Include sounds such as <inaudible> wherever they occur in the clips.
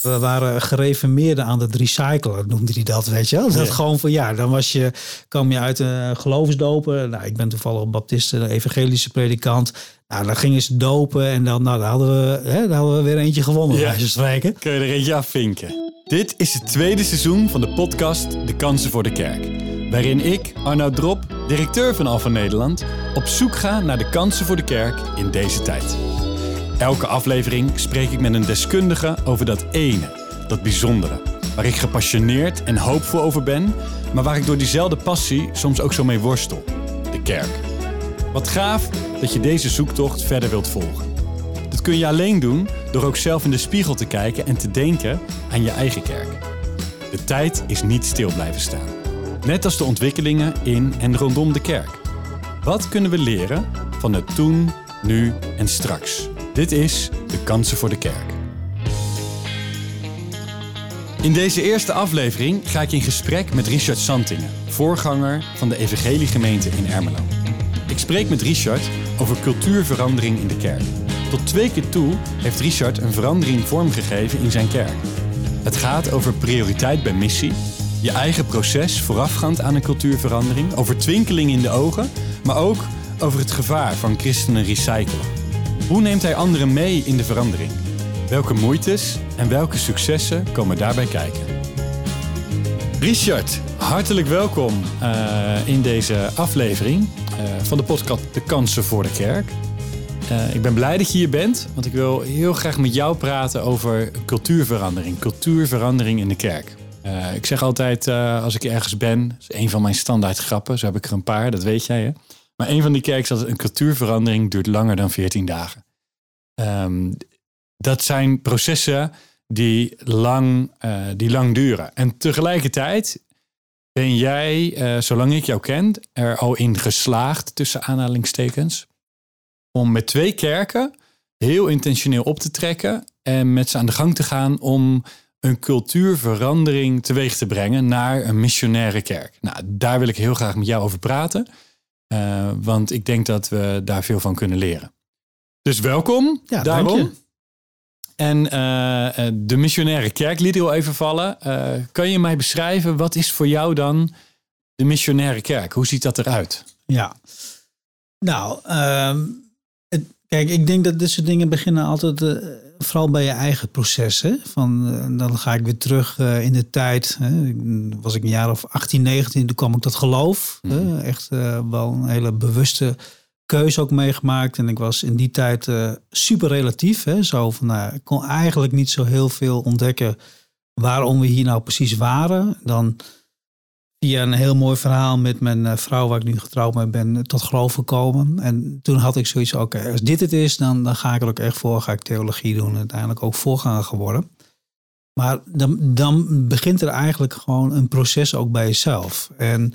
We waren gereformeerden aan het recyclen, noemde hij dat, weet je wel. Dat Ja. gewoon van, ja, dan was je, kwam je uit een geloofsdopen. Nou, ik ben toevallig baptiste, een evangelische predikant. Nou, dan gingen ze dopen en dan, nou, dan, hadden, we, hè, dan hadden we weer eentje gewonnen, Ja. spreken. Kun je er eentje afvinken. Dit is het tweede seizoen van de podcast De Kansen voor de Kerk. Waarin ik, Arnoud Drop, directeur van Alpha Nederland, op zoek ga naar de kansen voor de kerk in deze tijd. Elke aflevering spreek ik met een deskundige over dat ene, dat bijzondere. Waar ik gepassioneerd en hoopvol over ben, maar waar ik door diezelfde passie soms ook zo mee worstel. De kerk. Wat gaaf dat je deze zoektocht verder wilt volgen. Dat kun je alleen doen door ook zelf in de spiegel te kijken en te denken aan je eigen kerk. De tijd is niet stil blijven staan. Net als de ontwikkelingen in en rondom de kerk. Wat kunnen we leren van het toen, nu en straks? Dit is de Kansen voor de Kerk. In deze eerste aflevering ga ik in gesprek met Richard Santingen, voorganger van de Evangeliegemeente in Ermelo. Ik spreek met Richard over cultuurverandering in de kerk. Tot twee keer toe heeft Richard een verandering vormgegeven in zijn kerk. Het gaat over prioriteit bij missie, je eigen proces voorafgaand aan een cultuurverandering, over twinkeling in de ogen, maar ook over het gevaar van christenen recyclen. Hoe neemt hij anderen mee in de verandering? Welke moeites en welke successen komen daarbij kijken? Richard, hartelijk welkom eh, in deze aflevering eh, van de podcast De Kansen voor de Kerk. Eh, ik ben blij dat je hier bent, want ik wil heel graag met jou praten over cultuurverandering. Cultuurverandering in de kerk. Ik zeg altijd als ik ergens ben, dat is een van mijn standaard grappen, zo heb ik er een paar, dat weet jij hè. Maar een van die kerk is dat een cultuurverandering duurt langer dan 14 dagen. Ehm, dat zijn processen die lang, eh, die lang duren. En tegelijkertijd ben jij, eh, zolang ik jou ken, er al in geslaagd, tussen aanhalingstekens, om met twee kerken heel intentioneel op te trekken en met ze aan de gang te gaan om een cultuurverandering teweeg te brengen naar een missionaire kerk. Nou, daar wil ik heel graag met jou over praten, eh, want ik denk dat we daar veel van kunnen leren. Dus welkom. Ja, daarom. dank je. En eh, eh, de missionaire kerk liet heel even vallen. Eh, kan je mij beschrijven, wat is voor jou dan de missionaire kerk? Hoe ziet dat eruit? Ja. Nou, ehm, het- kijk, ik denk dat dit soort dingen beginnen altijd vooral bij je eigen proces. Hè? Van, eh, dan ga ik weer terug eh, in de tijd. Hè? Was ik een jaar of 18, 19, toen kwam ik tot geloof. hè? Echt eh, wel een hele bewuste keuze ook meegemaakt. En ik was in die tijd super relatief. Hè? Zo van, nou, ik kon eigenlijk niet zo heel veel ontdekken waarom we hier nou precies waren. Dan via een heel mooi verhaal met mijn eh, vrouw, waar ik nu getrouwd mee ben, tot geloof gekomen. En toen had ik zoiets, oké, als dit het is, dan, dan ga ik er ook echt voor, ga ik theologie doen. En uiteindelijk ook voorganger geworden. Maar dan, dan begint er eigenlijk gewoon een proces ook bij jezelf. En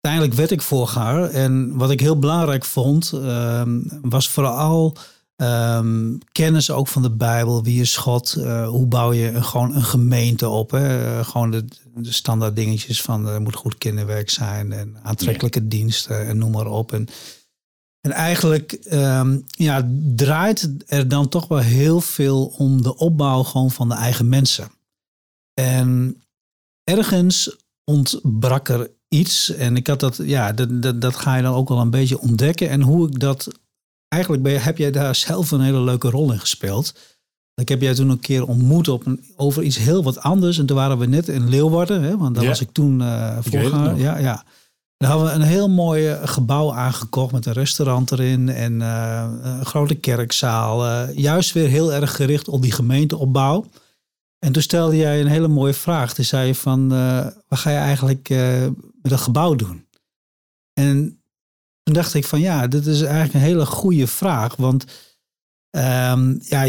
uiteindelijk werd ik voorganger. En wat ik heel belangrijk vond, ehm, was vooral ehm, kennis ook van de Bijbel. Wie is God? Eh, hoe bouw je een, gewoon een gemeente op? Hè? Eh, gewoon de, de standaard dingetjes van er moet goed kinderwerk zijn en aantrekkelijke diensten en noem maar op. En, en eigenlijk ehm, ja, draait er dan toch wel heel veel om de opbouw gewoon van de eigen mensen. En ergens ontbrak er iets. En ik had dat, ja, dat, dat, dat ga je dan ook wel een beetje ontdekken. En hoe ik dat, eigenlijk ben, je- heb jij daar zelf een hele leuke rol in gespeeld. Ik heb jij toen een keer ontmoet op een, over iets heel wat anders. En toen waren we net in Leeuwarden, hè, want daar Ja. was ik toen eh weet het voorganger. Ja, ja. Daar hadden we een heel mooi eh, gebouw aangekocht met een restaurant erin en eh, een grote kerkzaal. eh, juist weer heel erg gericht op die gemeenteopbouw. En toen stelde jij een hele mooie vraag. Toen zei je van, eh, wat ga je eigenlijk eh, met dat gebouw doen? En toen dacht ik van, ja, dit is eigenlijk een hele goede vraag. Want ehm, ja,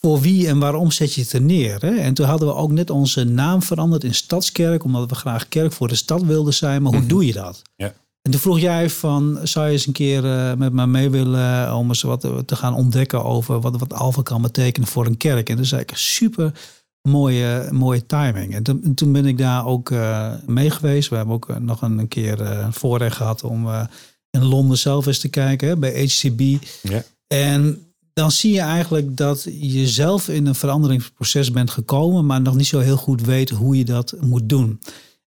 voor wie en waarom zet je het er neer? Hè? En toen hadden we ook net onze naam veranderd in Stadskerk, omdat we graag kerk voor de stad wilden zijn. Maar hoe Mhm. doe je dat? Ja. En toen vroeg jij van, zou je eens een keer eh, met mij mee willen om eens wat te gaan ontdekken over wat, wat Alpha kan betekenen voor een kerk? En toen zei ik, super mooie, mooie timing. En toen, en toen ben ik daar ook eh, mee geweest. We hebben ook eh, nog een, een keer eh, een voorrecht gehad om in Londen zelf eens te kijken, hè, bij HCB. Ja. En dan zie je eigenlijk dat je zelf in een veranderingsproces bent gekomen, maar nog niet zo heel goed weet hoe je dat moet doen.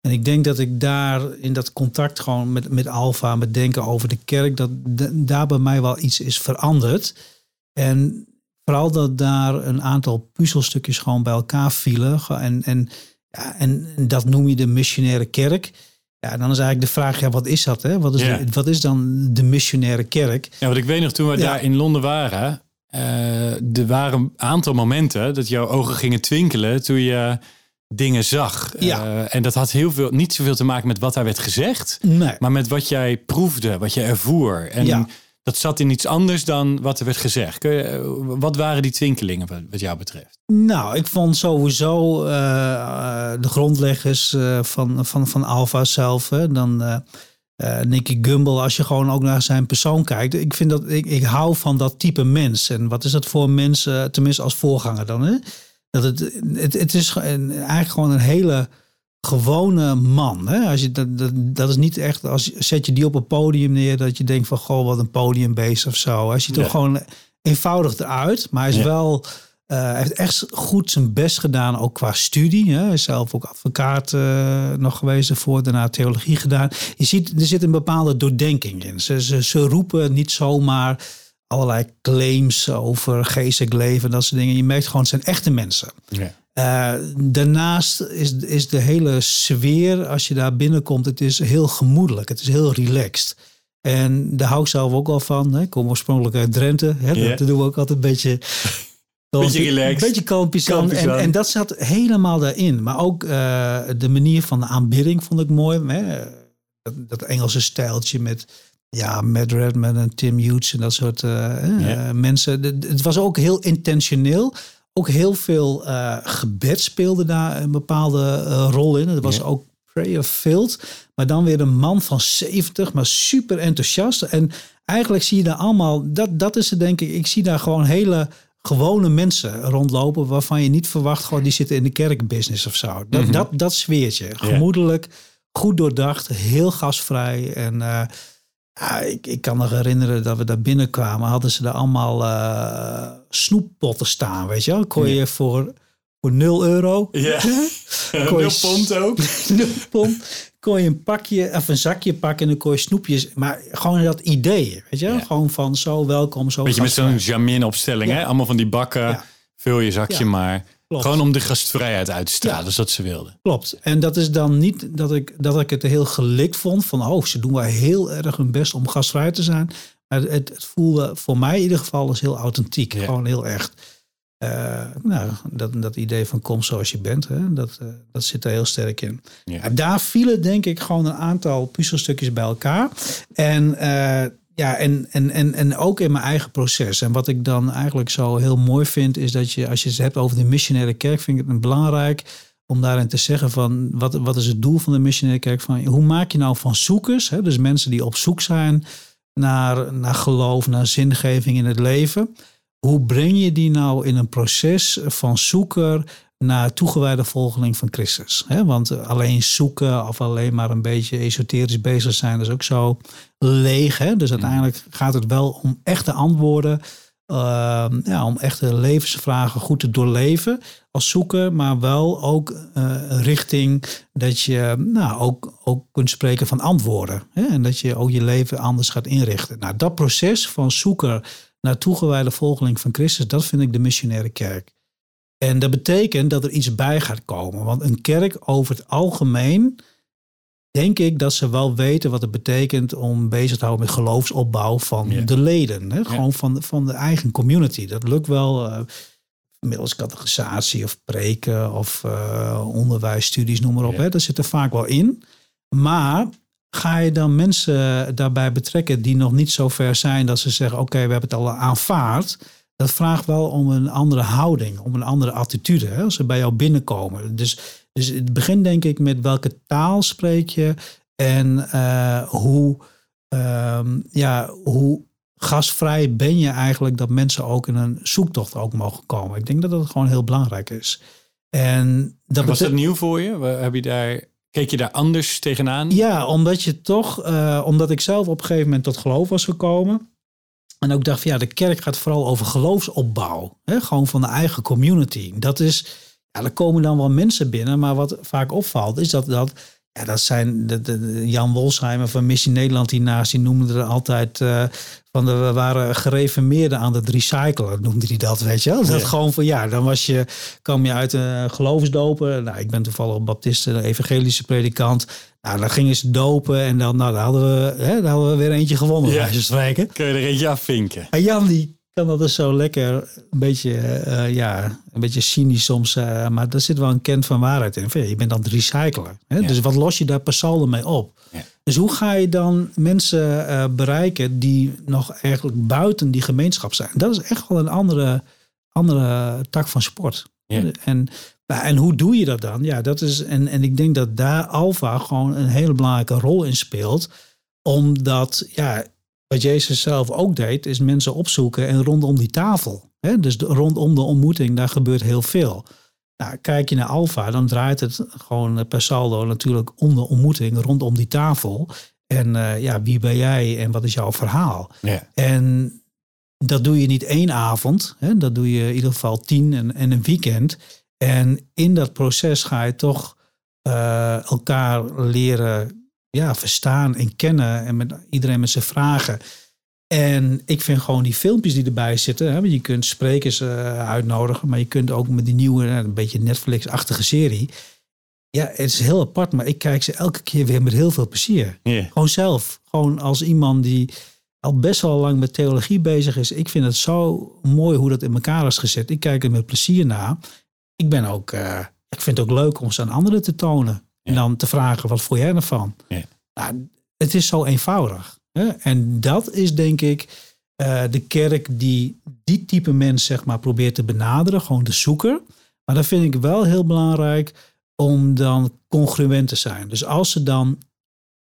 En ik denk dat ik daar in dat contact gewoon met, met Alfa, met denken over de kerk, dat daar bij mij wel iets is veranderd. En vooral dat daar een aantal puzzelstukjes gewoon bij elkaar vielen. En, en, ja, en dat noem je de missionaire kerk. Ja, dan is eigenlijk de vraag, ja, wat is dat? Hè? Wat, is wat is dan de missionaire kerk? Ja, want ik weet nog toen we daar in Londen waren, uh, er waren een aantal momenten dat jouw ogen gingen twinkelen toen je dingen zag. Ja. Uh, en dat had heel veel, niet zoveel te maken met wat daar werd gezegd, nee. maar met wat jij proefde, wat je ervoer. En ja. Dat zat in iets anders dan wat er werd gezegd. Je, wat waren die twinkelingen wat, jou betreft? Nou, ik vond sowieso uh, de grondleggers van, van, van Alpha zelf, dan uh, Nicky Gumbel, als je gewoon ook naar zijn persoon kijkt. Ik vind dat ik, ik hou van dat type mens. En wat is dat voor mens, uh, tenminste als voorganger dan? Hè? Dat het, het, het is eigenlijk gewoon een hele gewone man. Hè? Als je, dat, dat, dat is niet echt, als zet je die op een podium neer, dat je denkt van goh, wat een podiumbeest of zo. Hij ziet er gewoon eenvoudig eruit, maar hij is wel uh, hij heeft echt goed zijn best gedaan, ook qua studie. Hè. Hij is zelf ook advocaat uh, nog geweest voor, daarna theologie gedaan. Je ziet, er zit een bepaalde doordenking in. Ze, ze, ze roepen niet zomaar allerlei claims over geestelijk leven, dat soort dingen. Je merkt gewoon, het zijn echte mensen. Ja. Uh, daarnaast is, is de hele sfeer, als je daar binnenkomt, het is heel gemoedelijk. Het is heel relaxed. En daar hou ik zelf ook al van. Hè. Ik kom oorspronkelijk uit Drenthe. Hè. Yeah. Dat doen we ook altijd een beetje <laughs> beetje relaxed. Een beetje kalmpjes aan. En, en, dat zat helemaal daarin. Maar ook uh, de manier van de aanbidding vond ik mooi. Hè? Dat, dat, Engelse stijltje met ja, Matt Redman en Tim Hughes en dat soort uh, mensen. Het was ook heel intentioneel. Ook heel veel uh, gebed speelde daar een bepaalde rol in. Het was ook prayer filled. Maar dan weer een man van 70, maar super enthousiast. En eigenlijk zie je daar allemaal, dat, dat is het denk ik, ik zie daar gewoon hele gewone mensen rondlopen waarvan je niet verwacht, gewoon die zitten in de kerkbusiness of zo. Dat, mm dat, dat sfeertje. Gemoedelijk, goed doordacht, heel gasvrij. En uh, ja, ik, ik kan me herinneren dat we daar binnenkwamen, hadden ze daar allemaal uh, snoeppotten staan, weet je wel. Kon je voor, voor 0 euro. Ja, <laughs> <laughs> nul pond ook. <laughs> 0 pond kon je een pakje of een zakje pakken en dan kon je snoepjes. Maar gewoon dat idee, weet je? Gewoon van zo welkom, zo. Weet je, met zo'n Jamin opstelling, hè? Allemaal van die bakken, vul je zakje maar. Gewoon om de gastvrijheid uit te stralen, dus dat ze wilden. Klopt. En dat is dan niet dat ik, dat ik het heel gelikt vond van, oh, ze doen wel heel erg hun best om gastvrij te zijn. Maar het, het voelde voor mij in ieder geval als heel authentiek. Gewoon heel echt. Uh, nou, dat, dat idee van kom zoals je bent, hè, dat, uh, dat zit er heel sterk in. Ja. daar vielen denk ik gewoon een aantal puzzelstukjes bij elkaar. En, uh, ja, en, en, en, en ook in mijn eigen proces. En wat ik dan eigenlijk zo heel mooi vind, is dat je, als je het hebt over de missionaire kerk, vind ik het belangrijk om daarin te zeggen van wat, wat is het doel van de missionaire kerk? Van, hoe maak je nou van zoekers, hè, dus mensen die op zoek zijn naar, naar geloof, naar zingeving in het leven hoe breng je die nou in een proces van zoeker naar toegewijde volgeling van Christus? want alleen zoeken of alleen maar een beetje esoterisch bezig zijn, is ook zo leeg. Dus uiteindelijk gaat het wel om echte antwoorden. Ehm, ja, om echte levensvragen goed te doorleven als zoeken, maar wel ook uh, richting dat je nou, ook, ook kunt spreken van antwoorden. Hè? En dat je ook je leven anders gaat inrichten. Nou, dat proces van zoeker naar toegewijde volgeling van Christus, dat vind ik de missionaire kerk. En dat betekent dat er iets bij gaat komen. Want een kerk over het algemeen, denk ik dat ze wel weten wat het betekent om bezig te houden met geloofsopbouw van de leden. Hè? Gewoon van, van de eigen community. Dat lukt wel uh, middels categorisatie of preken of uh, onderwijsstudies, noem maar op. Hè? Dat zit er vaak wel in. Maar Ga je dan mensen daarbij betrekken die nog niet zo ver zijn dat ze zeggen: Oké, we hebben het al aanvaard. Dat vraagt wel om een andere houding, om een andere attitude hè, als ze bij jou binnenkomen. Dus, dus het begint denk ik met welke taal spreek je en uh, hoe, uh, ja, hoe gasvrij ben je eigenlijk dat mensen ook in een zoektocht ook mogen komen. Ik denk dat dat gewoon heel belangrijk is. En dat Was dat nieuw voor je? Heb je daar Keek je daar anders tegenaan? Ja, omdat je toch, uh, omdat ik zelf op een gegeven moment tot geloof was gekomen. En ook dacht van ja, de kerk gaat vooral over geloofsopbouw. Hè? Gewoon van de eigen community. Dat is, ja, er komen dan wel mensen binnen. Maar wat vaak opvalt is dat, dat ja, dat zijn de, de, Jan Wolsheimer van Missie Nederland hiernaast. Die noemde er altijd uh, van de, we waren gereformeerden aan het recyclen, noemde hij dat, weet je wel. Dat gewoon van ja, dan was je, kwam je uit een geloofsdopen. Nou, ik ben toevallig baptiste, een evangelische predikant. Nou, dan gingen ze dopen en dan, nou, dan hadden we, hè, dan hadden we weer eentje gewonnen, ja. je spreken. Kun je er eentje afvinken. En Jan die kan dat dus zo lekker, een beetje, uh, ja, een beetje cynisch soms, uh, maar daar zit wel een kent van waarheid in. Je bent aan het recyclen. Hè? Dus wat los je daar per saldo mee op? Ja. Dus hoe ga je dan mensen uh, bereiken die nog eigenlijk buiten die gemeenschap zijn? Dat is echt wel een andere, andere tak van sport. En, en hoe doe je dat dan? Ja, dat is, en, en ik denk dat daar Alfa gewoon een hele belangrijke rol in speelt. Omdat, ja, wat Jezus zelf ook deed, is mensen opzoeken en rondom die tafel. Hè? Dus rondom de ontmoeting, daar gebeurt heel veel. Nou, kijk je naar Alfa, dan draait het gewoon per saldo natuurlijk om de ontmoeting rondom die tafel. En uh, ja, wie ben jij en wat is jouw verhaal? Ja. En dat doe je niet één avond, hè? dat doe je in ieder geval tien en, en een weekend. En in dat proces ga je toch uh, elkaar leren ja, verstaan en kennen. En met iedereen met zijn vragen. En ik vind gewoon die filmpjes die erbij zitten. Hè, je kunt sprekers uh, uitnodigen. Maar je kunt ook met die nieuwe, een beetje Netflix-achtige serie. Ja, het is heel apart. Maar ik kijk ze elke keer weer met heel veel plezier. Gewoon zelf. Gewoon als iemand die al best wel lang met theologie bezig is. Ik vind het zo mooi hoe dat in elkaar is gezet. Ik kijk er met plezier naar. Ik ben ook, uh, ik vind het ook leuk om ze aan anderen te tonen. En dan te vragen, wat voel jij ervan? Ja. Nou, het is zo eenvoudig. Hè? En dat is denk ik uh, de kerk die die type mens zeg maar probeert te benaderen. Gewoon de zoeker. Maar dat vind ik wel heel belangrijk om dan congruent te zijn. Dus als ze dan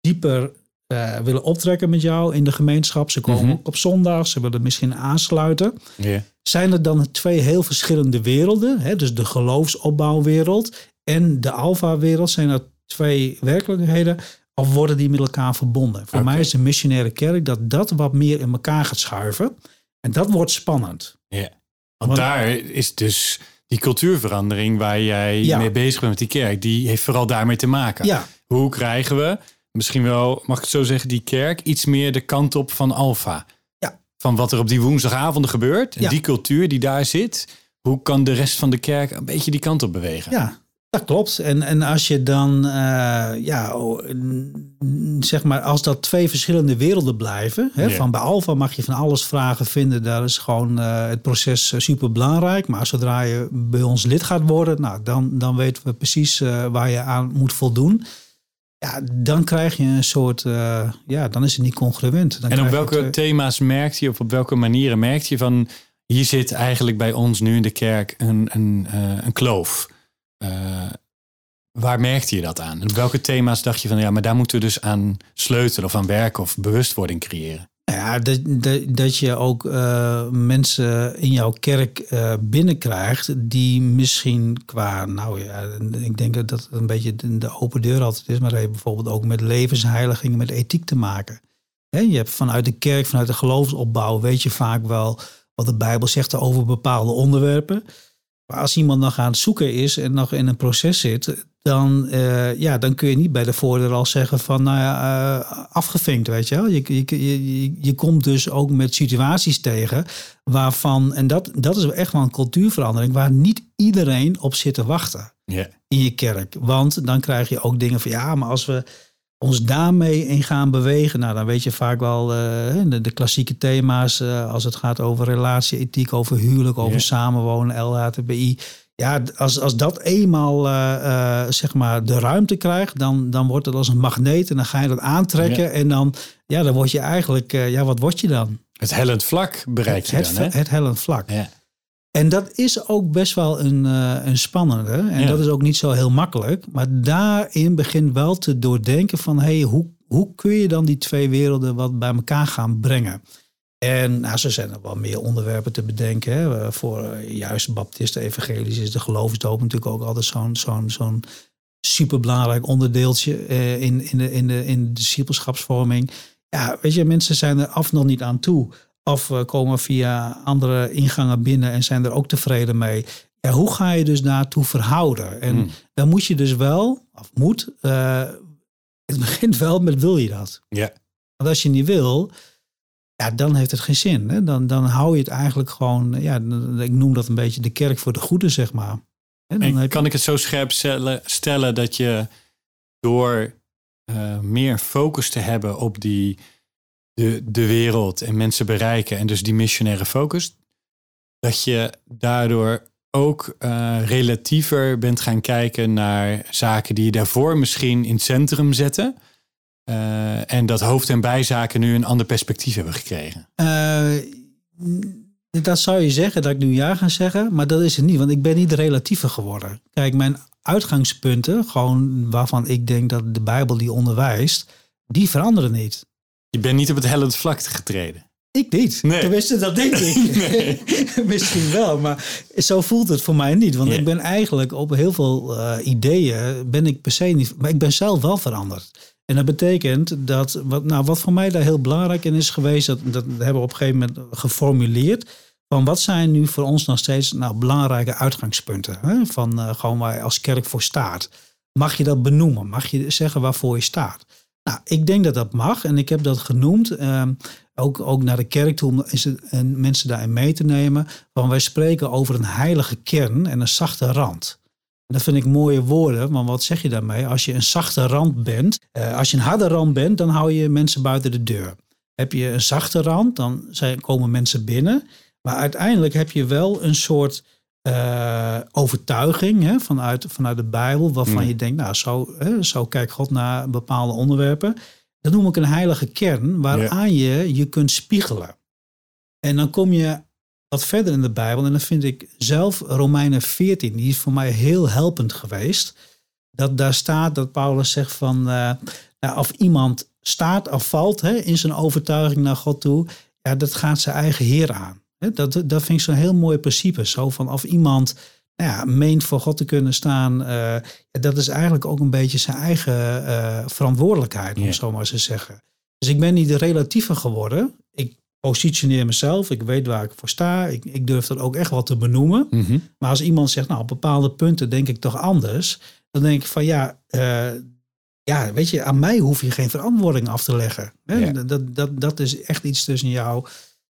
dieper uh, willen optrekken met jou in de gemeenschap. Ze komen mm ook op zondag, ze willen misschien aansluiten. Yeah. Zijn er dan twee heel verschillende werelden? Hè? Dus de geloofsopbouwwereld en de alfa-wereld zijn dat twee werkelijkheden of worden die met elkaar verbonden? Voor mij is de missionaire kerk dat dat wat meer in elkaar gaat schuiven. En dat wordt spannend. Ja, want, daar is dus die cultuurverandering waar jij mee bezig bent met die kerk, die heeft vooral daarmee te maken. Ja. Hoe krijgen we, misschien wel, mag ik het zo zeggen, die kerk iets meer de kant op van alfa? Ja. Van wat er op die woensdagavonden gebeurt, ja. die cultuur die daar zit. Hoe kan de rest van de kerk een beetje die kant op bewegen? Ja, dat klopt. En, en als je dan, uh, ja, zeg maar, als dat twee verschillende werelden blijven. Hè, Van bij Alfa mag je van alles vragen vinden. Daar is gewoon uh, het proces eh, super belangrijk. Maar zodra je bij ons lid gaat worden, nou, dan, dan weten we precies uh, waar je aan moet voldoen. Ja, dan krijg je een soort, ja, dan is het niet congruent. Dan en op welke thema's merkt je, of op welke manieren merkt je van, hier zit eigenlijk bij ons nu in de kerk een, een, een kloof? Uh, waar merkte je dat aan? En op welke thema's dacht je van ja, maar daar moeten we dus aan sleutelen of aan werken of bewustwording creëren? Ja, dat, dat, dat je ook uh, mensen in jouw kerk uh, binnenkrijgt die misschien qua, nou ja, ik denk dat het een beetje de open deur altijd is, maar heeft bijvoorbeeld ook met levensheiliging, met ethiek te maken. He, je hebt vanuit de kerk, vanuit de geloofsopbouw, weet je vaak wel wat de Bijbel zegt over bepaalde onderwerpen. Maar als iemand nog aan het zoeken is en nog in een proces zit, dan, uh, ja, dan kun je niet bij de voordeur al zeggen van nou ja, uh, afgevinkt, weet je wel. Je, je, je, je komt dus ook met situaties tegen waarvan, en dat, dat is echt wel een cultuurverandering, waar niet iedereen op zit te wachten yeah. in je kerk. Want dan krijg je ook dingen van ja, maar als we ons daarmee in gaan bewegen. Nou, dan weet je vaak wel uh, de, de, klassieke thema's als het gaat over relatieethiek, over huwelijk, over samenwonen, LHTBI. Ja, als, als dat eenmaal uh, zeg maar de ruimte krijgt, dan, dan wordt het als een magneet en dan ga je dat aantrekken en dan, ja, dan word je eigenlijk, ja, wat word je dan? Het hellend vlak bereik je het, dan, hè? Het hellend vlak. Ja. En dat is ook best wel een, een spannende. En dat is ook niet zo heel makkelijk. Maar daarin begint wel te doordenken van... hey, hoe, hoe kun je dan die twee werelden wat bij elkaar gaan brengen? En nou, zo zijn er wel meer onderwerpen te bedenken. Hè. Eh, voor uh, juist baptisten, evangelisch is de geloofsdoop natuurlijk ook altijd zo'n zo'n zo'n superbelangrijk onderdeeltje uh, in, in, de, in, de, in de discipelschapsvorming. Ja, weet je, mensen zijn er af nog niet aan toe Of uh, komen via andere ingangen binnen en zijn er ook tevreden mee. Ja, hoe ga je dus daartoe verhouden? En Hmm. dan moet je dus wel, of moet, uh, het begint wel met wil je dat? Ja. Want als je niet wil, ja, dan heeft het geen zin. Hè? Dan, dan hou je het eigenlijk gewoon, ja, ik noem dat een beetje de kerk voor de goede, zeg maar. En dan en kan ik het zo scherp stellen dat je door uh, meer focus te hebben op die, de, de wereld en mensen bereiken en dus die missionaire focus, dat je daardoor ook uh, relatiever bent gaan kijken naar zaken die je daarvoor misschien in het centrum zetten. Uh, en dat hoofd- en bijzaken nu een ander perspectief hebben gekregen. Uh, dat zou je zeggen, dat ik nu ja ga zeggen, maar dat is het niet, want ik ben niet relatiever geworden. Kijk, mijn uitgangspunten, gewoon waarvan ik denk dat de Bijbel die onderwijst, die veranderen niet. Je bent niet op het hellend vlak getreden. Ik niet. Nee. Tenminste, dat denk ik. <laughs> Nee. <laughs> Misschien wel, maar zo voelt het voor mij niet. Want Nee. ik ben eigenlijk op heel veel uh, ideeën, ben ik per se niet, maar ik ben zelf wel veranderd. En dat betekent dat, wat, nou, wat voor mij daar heel belangrijk in is geweest, dat, dat hebben we op een gegeven moment geformuleerd. Van wat zijn nu voor ons nog steeds nou, belangrijke uitgangspunten? Hè? Van uh, gewoon waar als kerk voor staat. Mag je dat benoemen? Mag je zeggen waarvoor je staat? Nou, ik denk dat dat mag en ik heb dat genoemd. Uh, ook, ook naar de kerk toe is het, en mensen daarin mee te nemen. Want wij spreken over een heilige kern en een zachte rand. Dat vind ik mooie woorden, want wat zeg je daarmee? Als je een zachte rand bent, uh, als je een harde rand bent, dan hou je mensen buiten de deur. Heb je een zachte rand, dan zijn, komen mensen binnen. Maar uiteindelijk heb je wel een soort uh, overtuiging hè, vanuit, vanuit de Bijbel, waarvan Mm. je denkt, nou, zo, hè, zo kijkt God naar bepaalde onderwerpen. Dat noem ik een heilige kern, waaraan je je kunt spiegelen. En dan kom je wat verder in de Bijbel, en dan vind ik zelf Romeinen 14, die is voor mij heel helpend geweest. Dat daar staat dat Paulus zegt van, uh, nou, of iemand staat of valt hè, in zijn overtuiging naar God toe, ja, dat gaat zijn eigen Heer aan. Dat, dat vind ik zo'n heel mooi principe. Zo van of iemand nou ja, meent voor God te kunnen staan. Uh, ja, dat is eigenlijk ook een beetje zijn eigen uh, verantwoordelijkheid, om zo maar eens te zeggen. Dus ik ben niet de relatiever geworden. Ik positioneer mezelf. Ik weet waar ik voor sta. Ik, ik durf dat ook echt wel te benoemen. Mhm. Maar als iemand zegt, nou op bepaalde punten denk ik toch anders. Dan denk ik van ja, uh, ja, weet je, aan mij hoef je geen verantwoording af te leggen. Hè? Ja. Dat, dat, dat is echt iets tussen jou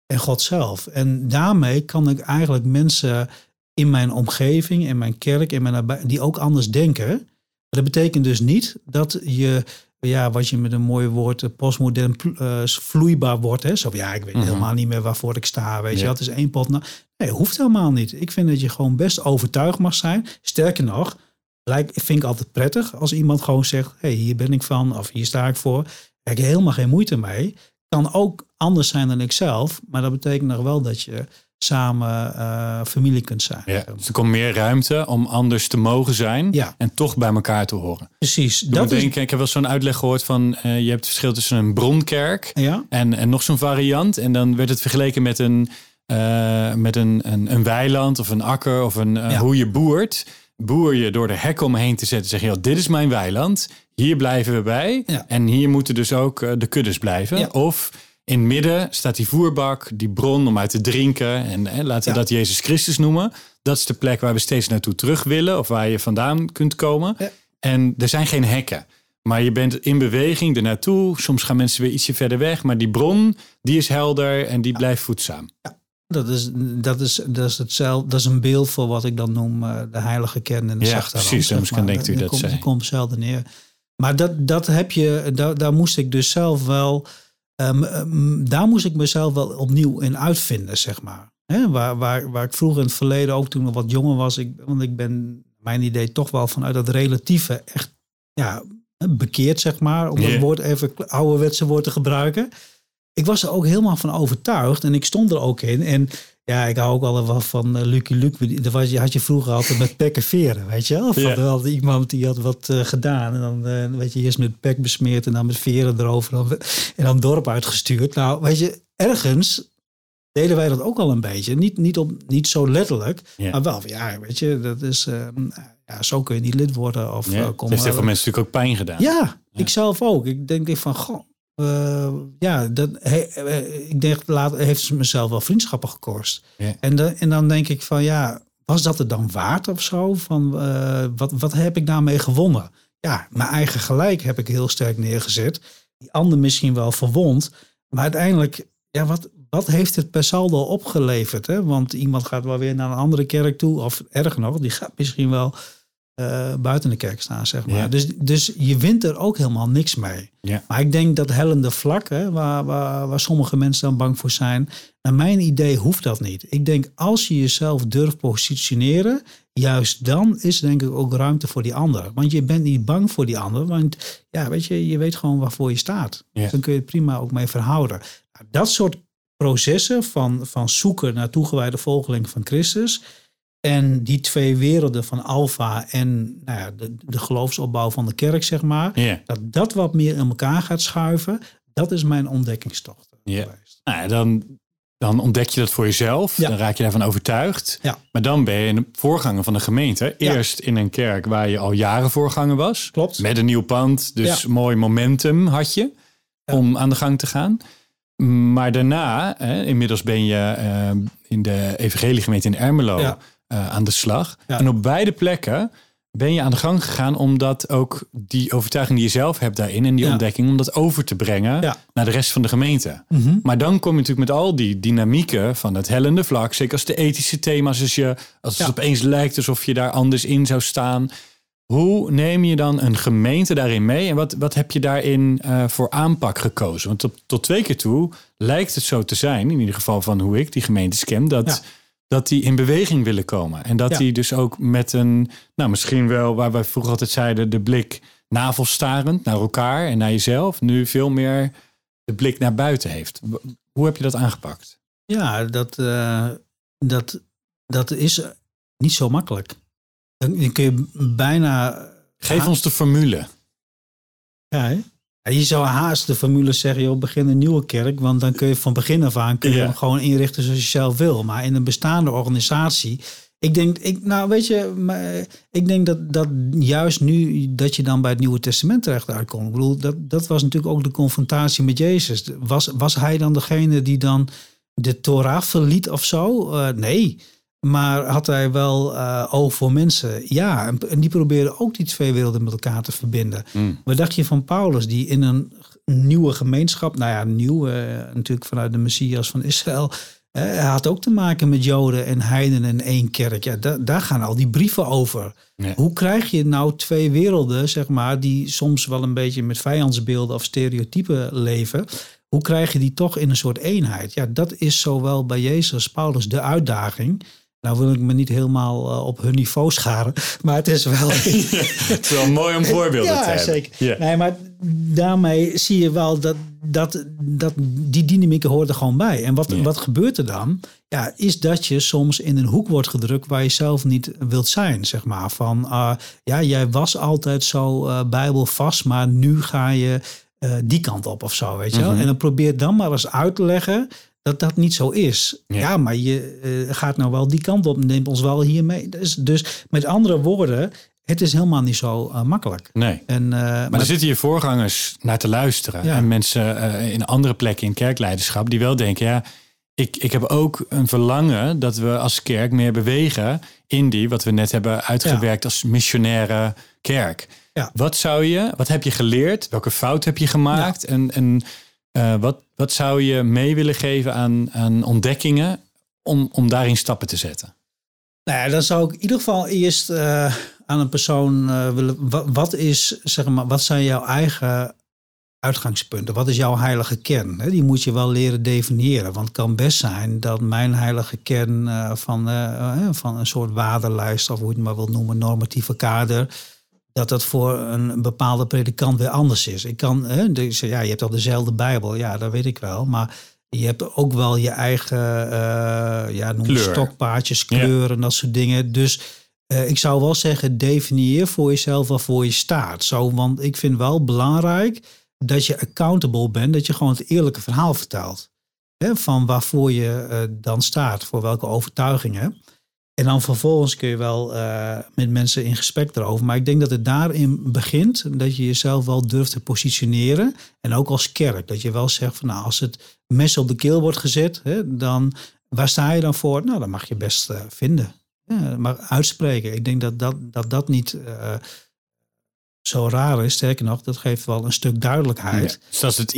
en God zelf. En daarmee kan ik eigenlijk mensen in mijn omgeving, in mijn kerk, in mijn die ook anders denken. Maar dat betekent dus niet dat je, ja, wat je met een mooi woord eh, postmodern uh, vloeibaar wordt. Hè? Zo, ja, ik weet Mhm. helemaal niet meer waarvoor ik sta. Weet Ja. je, dat is één pot. na- Nee, hoeft helemaal niet. Ik vind dat je gewoon best overtuigd mag zijn. Sterker nog, lijkt, vind ik altijd prettig als iemand gewoon zegt: hé, hey, hier ben ik van, of hier sta ik voor. Daar heb ik helemaal geen moeite mee. Kan ook anders zijn dan ik zelf, maar dat betekent nog wel dat je samen uh, familie kunt zijn. Ja. Dus er komt meer ruimte om anders te mogen zijn Ja. en toch bij elkaar te horen. Precies. Dat Dat is, denken, ik heb wel zo'n uitleg gehoord van uh, je hebt het verschil tussen een bronkerk ja, en, en nog zo'n variant. En dan werd het vergeleken met een, uh, met een, een, een weiland of een akker of een, hoe je boert. Boer je door de hek omheen te zetten, zeg je, "Joh, dit is mijn weiland, hier blijven we bij. En hier moeten dus ook de kuddes blijven. Of in het midden staat die voerbak, die bron om uit te drinken. En hè, laten we Ja. dat Jezus Christus noemen. Dat is de plek waar we steeds naartoe terug willen of waar je vandaan kunt komen. Ja. En er zijn geen hekken. Maar je bent in beweging er naartoe. Soms gaan mensen weer ietsje verder weg. Maar die bron, die is helder en die blijft voedzaam. dat is, dat, is, dat, is hetzelfde, dat is een beeld voor wat ik dan noem uh, de heilige kern en de Ja, zachte precies. rand, misschien maar. denkt u Daar dat komt, zei. die komt zelden neer. Maar dat, dat heb je, daar, daar moest ik dus zelf wel, um, um, daar moest ik mezelf wel opnieuw in uitvinden, zeg maar. Waar, waar, waar ik vroeger in het verleden, ook toen ik wat jonger was, ik, want ik ben, mijn idee toch wel vanuit dat relatieve echt ja, bekeerd, zeg maar. Om Ja. dat woord even ouderwetse woord te gebruiken. Ik was er ook helemaal van overtuigd en ik stond er ook in. En ja, ik hou ook al wel van uh, Lucky Luke. Dat was, je had je vroeger altijd met pek en veren, weet je wel? Ja. wel iemand die had wat uh, gedaan. En dan uh, weet je, eerst met pek besmeerd en dan met veren erover. En dan, en dan dorp uitgestuurd. Nou, weet je, ergens deden wij dat ook al een beetje. Niet, niet, op, niet zo letterlijk, Ja. maar wel, ja, weet je, dat is... Ja, zo kun je niet lid worden. Of, Ja. Het kom heeft heel veel mensen natuurlijk ook pijn gedaan. ja, ik zelf ook. Ik denk van, goh, eh, ja, dat, ik denk, laat, heeft ze mezelf wel vriendschappen gekost. Ja. En, dan, en dan denk ik van, ja, was dat het dan waard of zo? Van, eh, wat, wat heb ik daarmee gewonnen? Ja, mijn eigen gelijk heb ik heel sterk neergezet. Die ander misschien wel verwond. Maar uiteindelijk, ja, wat, wat heeft het per saldo opgeleverd? Hè? Want iemand gaat wel weer naar een andere kerk toe. Of erger nog, die gaat misschien wel uh, buiten de kerk staan, zeg maar. Ja. Dus, dus je wint er ook helemaal niks mee. Ja. Maar ik denk dat hellende vlak, hè, waar, waar, waar sommige mensen dan bang voor zijn, naar mijn idee hoeft dat niet. Ik denk als je jezelf durft positioneren, juist dan is denk ik ook ruimte voor die ander. Want je bent niet bang voor die ander, want ja, weet je, je weet gewoon waarvoor je staat. Ja. Dus dan kun je het prima ook mee verhouden. Nou, dat soort processen van, van zoeken naar toegewijde volgeling van Christus. En die twee werelden van Alfa en nou ja, de, de geloofsopbouw van de kerk, zeg maar. Dat dat wat meer in elkaar gaat schuiven, dat is mijn ontdekkingstocht Ja. geweest. Nou, ja, dan, dan ontdek je dat voor jezelf. Ja. Dan raak je daarvan overtuigd. Ja. Maar dan ben je een voorganger van de gemeente. Ja. Eerst in een kerk waar je al jaren voorganger was. Klopt. Met een nieuw pand. Dus mooi momentum had je om aan de gang te gaan. Maar daarna, hè, inmiddels ben je eh, in de evangeliegemeente in Ermelo Eh, aan de slag. Ja. En op beide plekken ben je aan de gang gegaan omdat ook die overtuiging die je zelf hebt daarin en die Ja. ontdekking, om dat over te brengen Ja. naar de rest van de gemeente. Mhm. Maar dan kom je natuurlijk met al die dynamieken van het hellende vlak. Zeker als de ethische thema's, als, je, als het opeens lijkt alsof je daar anders in zou staan. Hoe neem je dan een gemeente daarin mee? En wat, wat heb je daarin eh, voor aanpak gekozen? Want tot, tot twee keer toe lijkt het zo te zijn, in ieder geval van hoe ik die gemeentes ken, dat. Dat die in beweging willen komen. En dat Ja. die dus ook met een, nou misschien wel, waar wij vroeger altijd zeiden, de blik navelstarend naar elkaar en naar jezelf, nu veel meer de blik naar buiten heeft. Hoe heb je dat aangepakt? Ja, dat, eh, dat, dat is niet zo makkelijk. Dan kun je bijna. Geef ons de formule. Ja? Je zou haast de formule zeggen, joh, begin een nieuwe kerk. Want dan kun je van begin af aan kun je Ja. hem gewoon inrichten zoals je zelf wil. Maar in een bestaande organisatie. Ik denk, ik, nou weet je, maar, ik denk dat, dat juist nu dat je dan bij het Nieuwe Testament terecht uitkomt. Ik bedoel, dat, dat was natuurlijk ook de confrontatie met Jezus. Was, was hij dan degene die dan de Torah verliet of zo? Eh, nee. Maar had hij wel eh, oog voor mensen? Ja, en, en die probeerden ook die twee werelden met elkaar te verbinden. Wat dacht je van Paulus, die in een nieuwe gemeenschap, nou ja, nieuw, eh, natuurlijk vanuit de Messias van Israël, eh, hij had ook te maken met Joden en Heiden in één kerk. Ja, da- daar gaan al die brieven over. Ja. Hoe krijg je nou twee werelden, zeg maar, die soms wel een beetje met vijandsbeelden of stereotypen leven? Hoe krijg je die toch in een soort eenheid? Ja, dat is zowel bij Jezus als Paulus de uitdaging. Nou wil ik me niet helemaal eh, op hun niveau scharen, <laughs> maar het is wel... <laughs> Het is wel mooi om <laughs> voorbeelden ja, te hebben. zeker. Ja. Nee, maar daarmee zie je wel dat, dat, dat die dynamiek hoort er gewoon bij. En wat, Ja. wat gebeurt er dan? Ja, is dat je soms in een hoek wordt gedrukt waar je zelf niet wilt zijn, zeg maar. Van, ah, ja, jij was altijd zo eh bijbelvast, maar nu ga je eh, die kant op of zo, weet je wel. Mhm. En dan probeer dan maar eens uit te leggen dat dat niet zo is. Ja. Ja, maar je eh, gaat nou wel die kant op, neemt ons wel hier mee. Dus, dus met andere woorden, het is helemaal niet zo eh, makkelijk. Nee. En, eh, Maar maar er zitten hier voorgangers naar te luisteren. Ja. En mensen in andere plekken in kerkleiderschap die wel denken, ja, ik, ik heb ook een verlangen dat we als kerk meer bewegen in die, wat we net hebben uitgewerkt als missionaire kerk. Ja. Wat zou je, wat heb je geleerd? Welke fout heb je gemaakt? En, en eh, wat, wat zou je mee willen geven aan, aan ontdekkingen om, om daarin stappen te zetten? Nou dan zou ik in ieder geval eerst eh, aan een persoon eh, willen. Wat, is, zeg maar, wat zijn jouw eigen uitgangspunten? Wat is jouw heilige kern? Die moet je wel leren definiëren. Want het kan best zijn dat mijn heilige kern van, van een soort waardenlijst, of hoe je het maar wilt noemen, normatieve kader. Dat dat voor een bepaalde predikant weer anders is. Ik kan, hè, dus, ja, je hebt al dezelfde Bijbel, ja, dat weet ik wel. Maar je hebt ook wel je eigen eh, ja, noem Kleur. stokpaardjes, kleuren en dat soort dingen. Dus eh, ik zou wel zeggen, definieer voor jezelf waarvoor je staat. Zo, want ik vind wel belangrijk dat je accountable bent, dat je gewoon het eerlijke verhaal vertelt. Hè, van waarvoor je eh, dan staat, voor welke overtuigingen. En dan vervolgens kun je wel uh, met mensen in gesprek erover. Maar ik denk dat het daarin begint dat je jezelf wel durft te positioneren. En ook als kerk. Dat je wel zegt van nou, als het mes op de keel wordt gezet, hè, dan waar sta je dan voor? Nou, dat mag je best uh, vinden. Ja, maar uitspreken. Ik denk dat dat, dat, dat niet uh, zo raar is. Sterker nog, dat geeft wel een stuk duidelijkheid. Ja, dus dat is het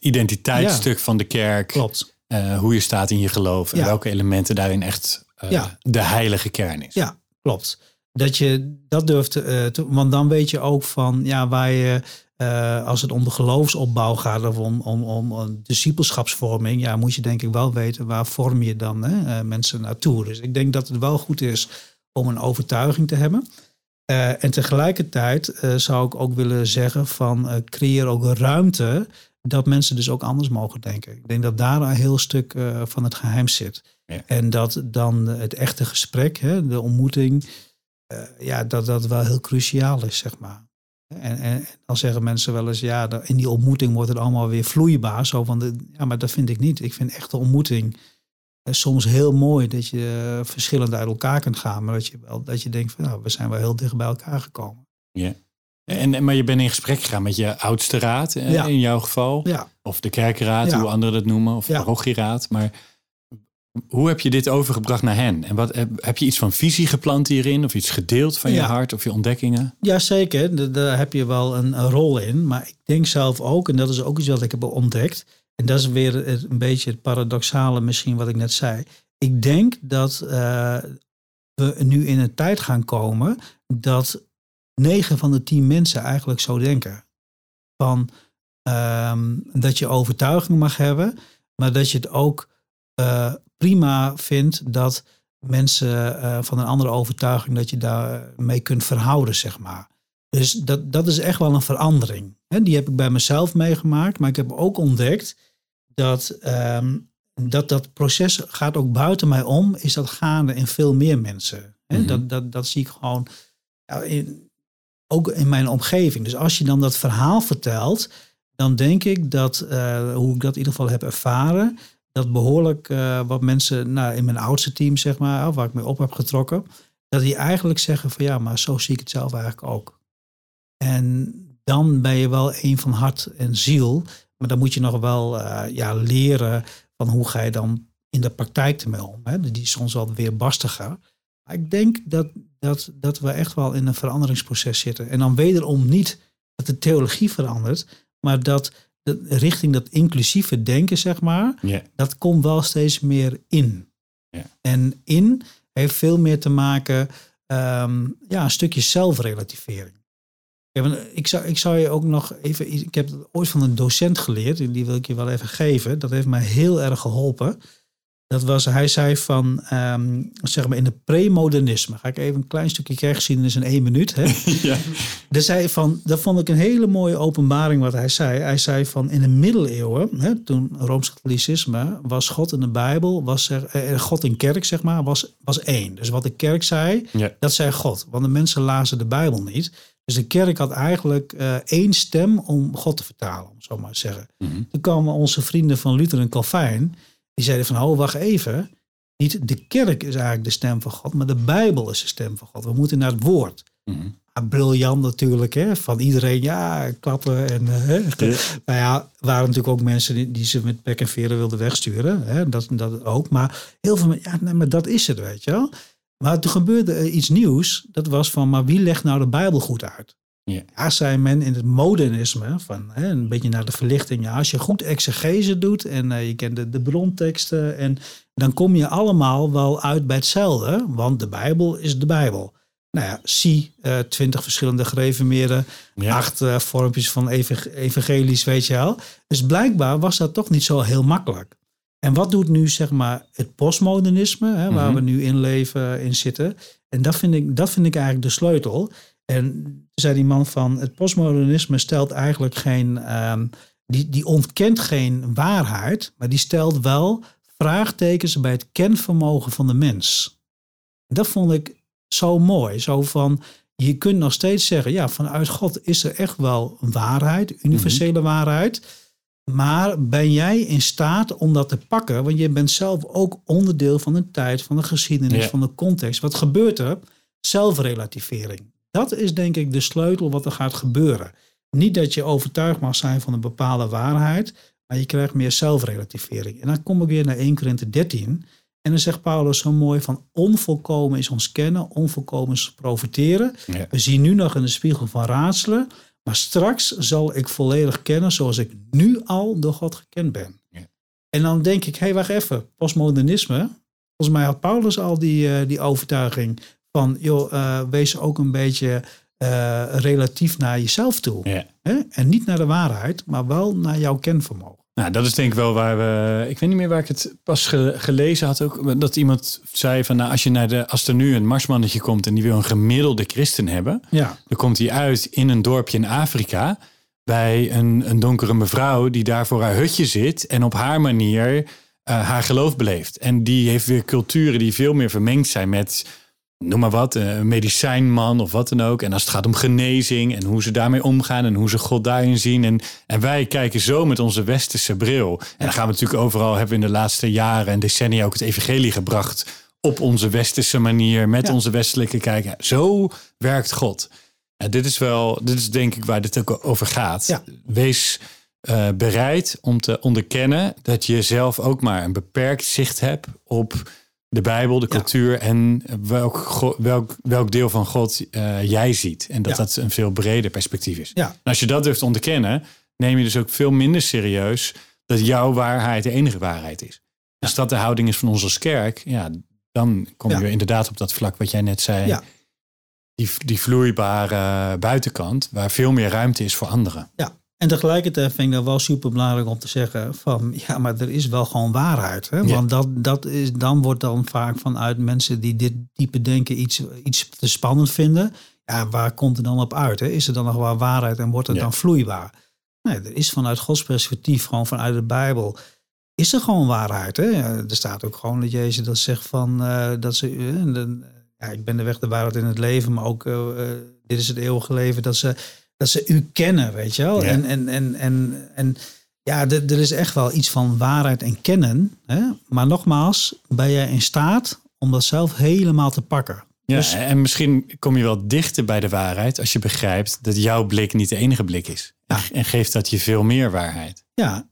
identiteitsstuk van de kerk. Klopt. hoe je staat in je geloof en welke elementen daarin echt ja. de heilige kern is. Ja, klopt. Dat je dat durft, uh, te, want dan weet je ook van ja, waar je, uh, als het om de geloofsopbouw gaat of om, om, om discipelschapsvorming, ja, moet je denk ik wel weten waar vorm je dan hè, uh, mensen naartoe. Dus ik denk dat het wel goed is om een overtuiging te hebben. en tegelijkertijd zou ik ook willen zeggen van creëer ook ruimte dat mensen dus ook anders mogen denken. Ik denk dat daar een heel stuk van het geheim zit. En dat dan het echte gesprek, hè, de ontmoeting, uh, ja, dat dat wel heel cruciaal is, zeg maar. En, en, dan zeggen mensen wel eens, ja, in die ontmoeting wordt het allemaal weer vloeibaar. Zo van de, ja, maar dat vind ik niet. Ik vind echte ontmoeting uh, soms heel mooi dat je uh, verschillend uit elkaar kunt gaan. Maar dat je, wel, dat je denkt van, nou, we zijn wel heel dicht bij elkaar gekomen. Ja. En, maar je bent in gesprek gegaan met je oudste raad, ja. in jouw geval. Ja. Of de kerkenraad, ja. hoe anderen dat noemen. Of de parochieraad. Maar hoe heb je dit overgebracht naar hen? En wat, heb je iets van visie geplant hierin? Of iets gedeeld van je hart of je ontdekkingen? Jazeker, daar heb je wel een, een, rol in. Maar ik denk zelf ook, en dat is ook iets wat ik heb ontdekt. En dat is weer een beetje het paradoxale misschien wat ik net zei. Ik denk dat uh, we nu in een tijd gaan komen dat negen van de tien mensen eigenlijk zo denken. Van um, dat je overtuiging mag hebben, maar dat je het ook uh, prima vindt dat mensen uh, van een andere overtuiging, dat je daarmee kunt verhouden, zeg maar. Dus dat, dat is echt wel een verandering. He, die heb ik bij mezelf meegemaakt, maar ik heb ook ontdekt dat, um, dat dat proces gaat ook buiten mij om, is dat gaande in veel meer mensen. Mm -hmm. dat, dat, dat zie ik gewoon ja, in, ook in mijn omgeving. Dus als je dan dat verhaal vertelt, dan denk ik dat, uh, hoe ik dat in ieder geval heb ervaren, dat behoorlijk uh, wat mensen nou, in mijn oudste team, zeg maar, waar ik mee op heb getrokken, dat die eigenlijk zeggen van ja, maar zo zie ik het zelf eigenlijk ook. En dan ben je wel een van hart en ziel, maar dan moet je nog wel uh, ja, leren van hoe ga je dan in de praktijk ermee om. Hè? Die is soms wel weer barstiger. Maar ik denk dat, dat, dat we echt wel in een veranderingsproces zitten. En dan wederom niet dat de theologie verandert, maar dat richting dat inclusieve denken, zeg maar, dat komt wel steeds meer in. En in heeft veel meer te maken, um, ja, een stukje zelfrelativering. ik, zou, ik zou je ook nog even, ik heb het ooit van een docent geleerd, die wil ik je wel even geven. Dat heeft mij heel erg geholpen. Dat was, hij zei van, um, zeg maar in de premodernisme. Ga ik even een klein stukje kerkgeschiedenis in één minuut. Hè? <laughs> ja. Dat, zei van, dat vond ik een hele mooie openbaring wat hij zei. Hij zei van in de middeleeuwen, hè, toen Rooms-Katholicisme, was God in de Bijbel, was er, eh, God in kerk zeg maar, was, was één. Dus wat de kerk zei, ja. dat zei God. Want de mensen lazen de Bijbel niet. Dus de kerk had eigenlijk uh, één stem om God te vertalen, om zo maar te zeggen. Mm -hmm. Toen kwamen onze vrienden van Luther en Calvijn die zeiden van, oh, wacht even. Niet de kerk is eigenlijk de stem van God, maar de Bijbel is de stem van God. We moeten naar het woord. Mm briljant natuurlijk, hè, van iedereen, ja, klappen. En, uh, hè. Ja. Nou ja, waren natuurlijk ook mensen die, die, ze met pek en veren wilden wegsturen. Hè, dat, dat ook. Maar heel veel ja, nee, maar dat is het, weet je wel. Maar toen gebeurde iets nieuws. Dat was van, maar wie legt nou de Bijbel goed uit? Ja. ja, zei men in het modernisme, van hè, een beetje naar de verlichting. Ja, als je goed exegese doet en uh, je kent de, de bronteksten, en dan kom je allemaal wel uit bij hetzelfde, want de Bijbel is de Bijbel. Nou ja, zie uh, twintig verschillende gereformeerden, ja. acht uh, vormpjes van evangelisch, weet je wel. Dus blijkbaar was dat toch niet zo heel makkelijk. En wat doet nu zeg maar het postmodernisme, hè, waar mm -hmm. we nu in leven, in zitten? En dat vind ik, dat vind ik eigenlijk de sleutel. En zei die man van het postmodernisme stelt eigenlijk geen, um, die, die ontkent geen waarheid, maar die stelt wel vraagtekens bij het kenvermogen van de mens. Dat vond ik zo mooi. Zo van, je kunt nog steeds zeggen, ja, vanuit God is er echt wel waarheid, universele mm -hmm. waarheid. Maar ben jij in staat om dat te pakken? Want je bent zelf ook onderdeel van de tijd, van de geschiedenis, Ja. van de context. Wat gebeurt er? Zelfrelativering. Dat is denk ik de sleutel wat er gaat gebeuren. Niet dat je overtuigd mag zijn van een bepaalde waarheid, maar je krijgt meer zelfrelativering. En dan kom ik weer naar 1 Korinthe 13. En dan zegt Paulus zo mooi van onvolkomen is ons kennen, onvolkomen is profiteren. Ja. We zien nu nog in de spiegel van raadselen, maar straks zal ik volledig kennen zoals ik nu al door God gekend ben. Ja. En dan denk ik, hé hey, wacht even, postmodernisme. Volgens mij had Paulus al die, eh, die overtuiging van, joh, eh, wees ook een beetje eh, relatief naar jezelf toe. Ja. Hè? En niet naar de waarheid, maar wel naar jouw kenvermogen. Nou, dat is denk ik wel waar we. Ik weet niet meer waar ik het pas ge- gelezen had. Ook dat iemand zei van nou, als je naar de. Als er nu een marsmannetje komt en die wil een gemiddelde christen hebben. Ja, Dan komt hij uit in een dorpje in Afrika. Bij een, een donkere mevrouw die daar voor haar hutje zit. En op haar manier eh, haar geloof beleeft. En die heeft weer culturen die veel meer vermengd zijn met. Noem maar wat, een medicijnman of wat dan ook. En als het gaat om genezing en hoe ze daarmee omgaan en hoe ze God daarin zien. En, en wij kijken zo met onze westerse bril. En dan gaan we natuurlijk overal, hebben we in de laatste jaren en decennia ook het evangelie gebracht. Op onze westerse manier, met Ja. onze westelijke kijk. Zo werkt God. Ja, dit is wel, dit is denk ik waar dit ook over gaat. Ja. Wees eh, bereid om te onderkennen dat je zelf ook maar een beperkt zicht hebt op de Bijbel, de Ja. cultuur en welk, welk, welk deel van God eh, jij ziet. En dat Ja. dat een veel breder perspectief is. ja, En als je dat durft te onderkennen, neem je dus ook veel minder serieus dat jouw waarheid de enige waarheid is. Als dat de houding is van ons als kerk, ja, dan kom je inderdaad op dat vlak wat jij net zei. Die, die vloeibare buitenkant, waar veel meer ruimte is voor anderen. ja. En tegelijkertijd vind ik dat wel super belangrijk om te zeggen van ja, maar er is wel gewoon waarheid. Hè? Ja. Want dat, dat is, dan wordt dan vaak vanuit mensen die dit type denken iets, iets te spannend vinden. Ja, waar komt het dan op uit? Hè? Is er dan nog wel waarheid en wordt het Ja. dan vloeibaar? Nee, er is vanuit Gods perspectief, gewoon vanuit de Bijbel, is er gewoon waarheid. Hè? Er staat ook gewoon dat Jezus dat zegt van eh, dat ze, eh, de- ja, ik ben de weg, de waarheid in het leven, maar ook eh, dit is het eeuwige leven, dat ze, dat ze u kennen, weet je wel. Ja. En, en, en, en, en ja, er is echt wel iets van waarheid en kennen. Hè? Maar nogmaals, ben jij in staat om dat zelf helemaal te pakken? Ja, Dus- en misschien kom je wel dichter bij de waarheid als je begrijpt dat jouw blik niet de enige blik is. Ja. En geeft dat je veel meer waarheid. Ja,